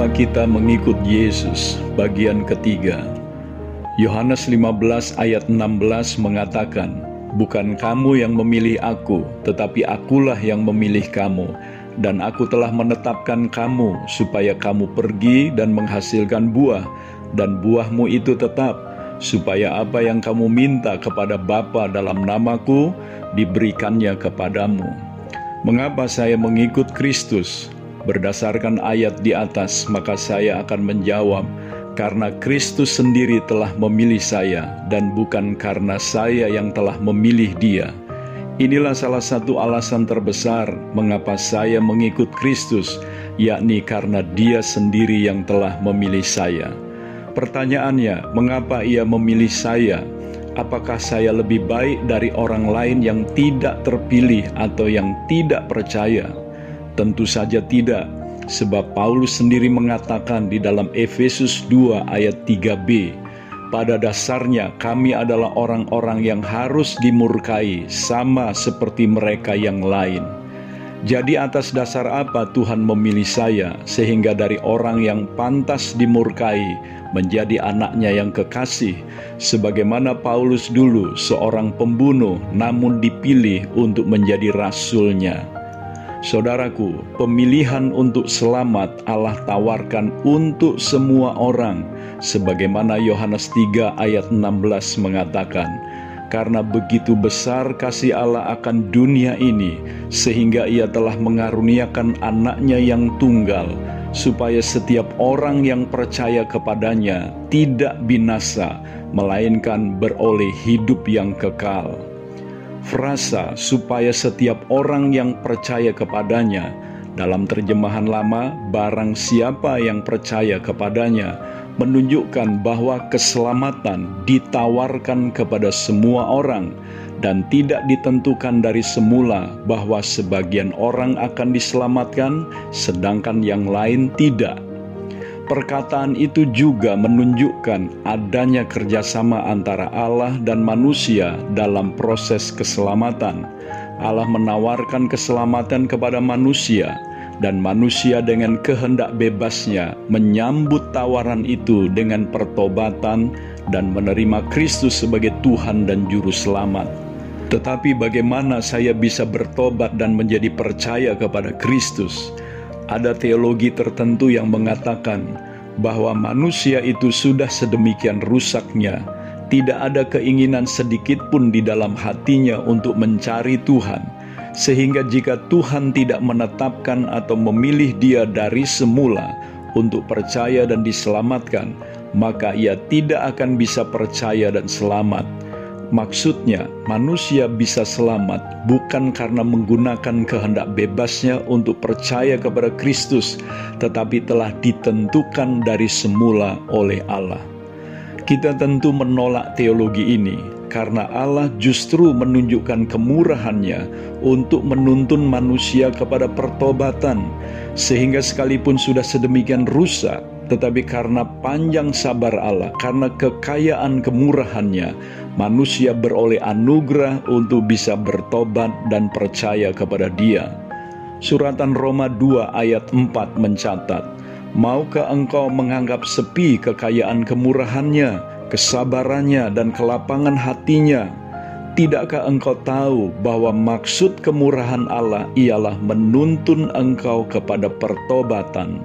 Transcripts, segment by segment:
Mengapa kita mengikut Yesus? Bagian ketiga. Yohanes 15 ayat 16 mengatakan, Bukan kamu yang memilih aku, tetapi akulah yang memilih kamu, dan aku telah menetapkan kamu supaya kamu pergi dan menghasilkan buah, dan buahmu itu tetap, supaya apa yang kamu minta kepada Bapa dalam namaku diberikannya kepadamu. Mengapa saya mengikut Kristus? Berdasarkan ayat di atas, maka saya akan menjawab, karena Kristus sendiri telah memilih saya, dan bukan karena saya yang telah memilih Dia. Inilah salah satu alasan terbesar mengapa saya mengikut Kristus, yakni karena Dia sendiri yang telah memilih saya. Pertanyaannya, mengapa Ia memilih saya? Apakah saya lebih baik dari orang lain yang tidak terpilih atau yang tidak percaya? Tentu saja tidak, sebab Paulus sendiri mengatakan di dalam Efesus 2 ayat 3b, pada dasarnya kami adalah orang-orang yang harus dimurkai sama seperti mereka yang lain. Jadi atas dasar apa Tuhan memilih saya sehingga dari orang yang pantas dimurkai menjadi anaknya yang kekasih sebagaimana Paulus dulu seorang pembunuh namun dipilih untuk menjadi rasulnya. Saudaraku, pemilihan untuk selamat Allah tawarkan untuk semua orang, sebagaimana Yohanes 3 ayat 16 mengatakan, karena begitu besar kasih Allah akan dunia ini, sehingga ia telah mengaruniakan anaknya yang tunggal, supaya setiap orang yang percaya kepadanya tidak binasa, melainkan beroleh hidup yang kekal frasa supaya setiap orang yang percaya kepadanya dalam terjemahan lama barang siapa yang percaya kepadanya menunjukkan bahwa keselamatan ditawarkan kepada semua orang dan tidak ditentukan dari semula bahwa sebagian orang akan diselamatkan sedangkan yang lain tidak Perkataan itu juga menunjukkan adanya kerjasama antara Allah dan manusia dalam proses keselamatan. Allah menawarkan keselamatan kepada manusia, dan manusia dengan kehendak bebasnya menyambut tawaran itu dengan pertobatan dan menerima Kristus sebagai Tuhan dan Juru Selamat. Tetapi, bagaimana saya bisa bertobat dan menjadi percaya kepada Kristus? Ada teologi tertentu yang mengatakan bahwa manusia itu sudah sedemikian rusaknya, tidak ada keinginan sedikit pun di dalam hatinya untuk mencari Tuhan, sehingga jika Tuhan tidak menetapkan atau memilih dia dari semula untuk percaya dan diselamatkan, maka ia tidak akan bisa percaya dan selamat Maksudnya, manusia bisa selamat bukan karena menggunakan kehendak bebasnya untuk percaya kepada Kristus, tetapi telah ditentukan dari semula oleh Allah. Kita tentu menolak teologi ini karena Allah justru menunjukkan kemurahannya untuk menuntun manusia kepada pertobatan, sehingga sekalipun sudah sedemikian rusak, tetapi karena panjang sabar Allah, karena kekayaan kemurahannya, manusia beroleh anugerah untuk bisa bertobat dan percaya kepada Dia. Suratan Roma 2 ayat 4 mencatat, Maukah engkau menganggap sepi kekayaan kemurahannya, kesabarannya, dan kelapangan hatinya? Tidakkah engkau tahu bahwa maksud kemurahan Allah ialah menuntun engkau kepada pertobatan?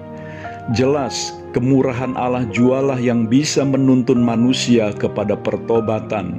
Jelas, kemurahan Allah jualah yang bisa menuntun manusia kepada pertobatan.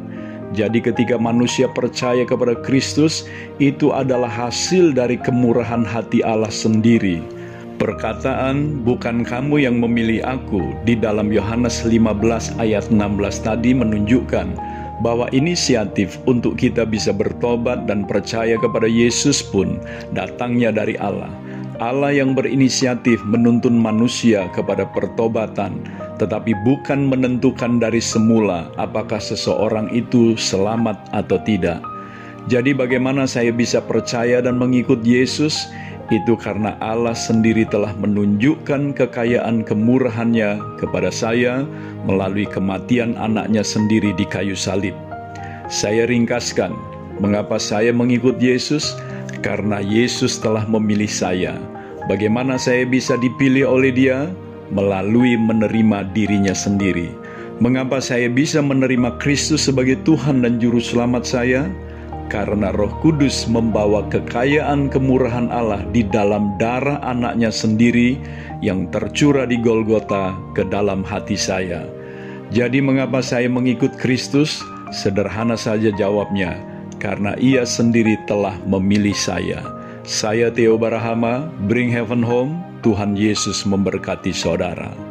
Jadi, ketika manusia percaya kepada Kristus, itu adalah hasil dari kemurahan hati Allah sendiri. Perkataan "bukan kamu yang memilih aku" di dalam Yohanes 15 ayat 16 tadi menunjukkan bahwa inisiatif untuk kita bisa bertobat dan percaya kepada Yesus pun datangnya dari Allah. Allah yang berinisiatif menuntun manusia kepada pertobatan, tetapi bukan menentukan dari semula apakah seseorang itu selamat atau tidak. Jadi, bagaimana saya bisa percaya dan mengikut Yesus? Itu karena Allah sendiri telah menunjukkan kekayaan kemurahannya kepada saya melalui kematian anaknya sendiri di kayu salib. Saya ringkaskan, mengapa saya mengikut Yesus? Karena Yesus telah memilih saya. Bagaimana saya bisa dipilih oleh Dia? melalui menerima dirinya sendiri. Mengapa saya bisa menerima Kristus sebagai Tuhan dan Juru Selamat saya? Karena Roh Kudus membawa kekayaan kemurahan Allah di dalam darah anaknya sendiri yang tercurah di Golgota ke dalam hati saya. Jadi mengapa saya mengikut Kristus? Sederhana saja jawabnya, karena ia sendiri telah memilih saya. Saya Theo Barahama, Bring Heaven Home, Tuhan Yesus memberkati saudara.